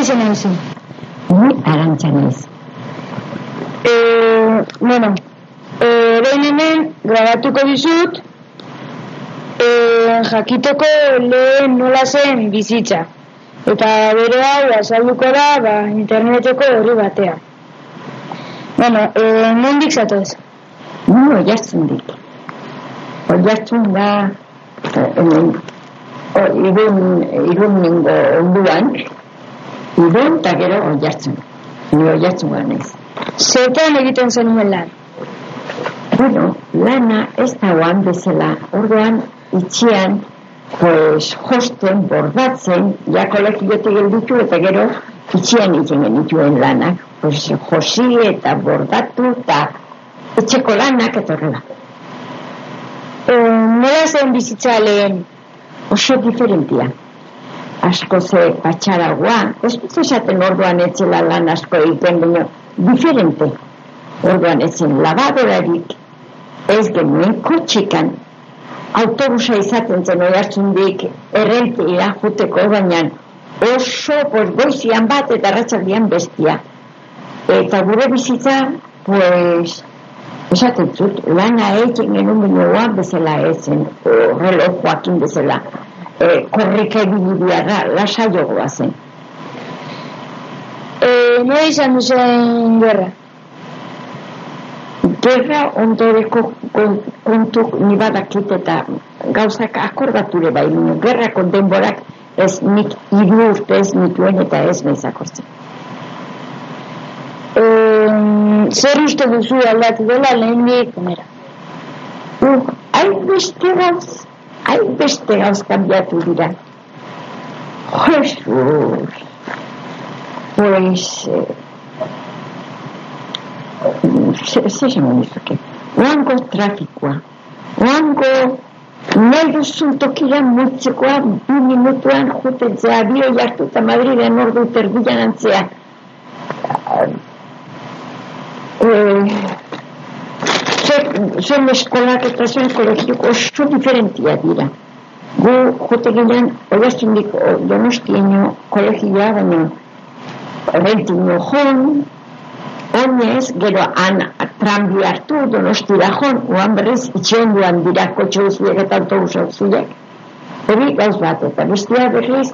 izan duzu? Ni arantxa naiz. E, bueno, e, behin hemen grabatuko dizut e, jakiteko lehen nola zen bizitza. Eta bere hau azalduko da ba, interneteko horri batea. Bueno, e, nondik zatoz? Ni oiartzun dik. Oiartzun da eh, irun, irun ningo onduan, irun eta gero oiartzun. Ni oiartzun ganez. Zertan egiten zenuen lan? Bueno, lana ez da oan bezala, orduan itxian, pues, josten, bordatzen, ja kolegiotik gelditu eta gero itxian egiten genituen lanak, pues, josi eta bordatu eta etxeko lanak eta horrela. E, nola zen bizitza lehen? Oso diferentia. Asko ze patxaragoa, ez dut esaten orduan etxela lan asko egiten, baina diferente. Orduan etzen labadorarik, ez genuen kotxikan, autobusa izaten zen oi hartzundik errentira juteko baina oso pues, goizian bat eta ratxaldian bestia. Eta gure bizitza, pues, esaten zut, lana egin genuen bineoan bezala ezen, relojoakin bezala, e, korrika ebilibiara, lasa jogoa zen. E, nola izan duzen gerra? Gerra ondoreko kontu ni badakit eta gauzak akordature bai, baina gerrako denborak ez nik hiru urte ez nituen eta ez naiz akortzen. E, zer uste duzu aldatu dela lehen dik, kamera? Uh, hain beste gauz, hain beste gauz kambiatu dira. Jesus! Pues, eh, ze esan nizuke, oango trafikoa, oango nahi duzun tokira mutzekoa bi minutuan jutetzea, bio jartu eta Madriden ordu terdian antzea. Zuen eskolak eta zuen kolegiok oso diferentia dira. Gu jote ginen, oiaztundik donostieno kolegioa, baina rentino joan, Oinez, gero han tranbi hartu, donostira joan, oan berriz, itxion duan dira kotxo zuek eta autobusa zuek. Hori gauz bat, eta bestia berriz,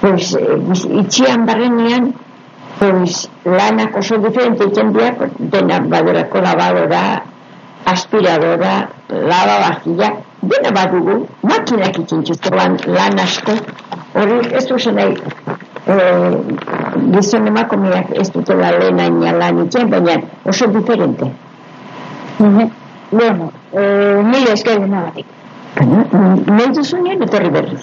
pues, itxian barrenean, pues, lanak oso diferente itzen dira, dena badurako lavadora, aspiradora, lava bajilla, dena badugu, makinak itzen txuztean lan asko, hori ez duzen nahi, eh, gizon emakumeak ez dutela lehena lan itzen, baina oso diferente. Bueno, eh, mila esker denagatik. Nahi duzunean, etorri berriz.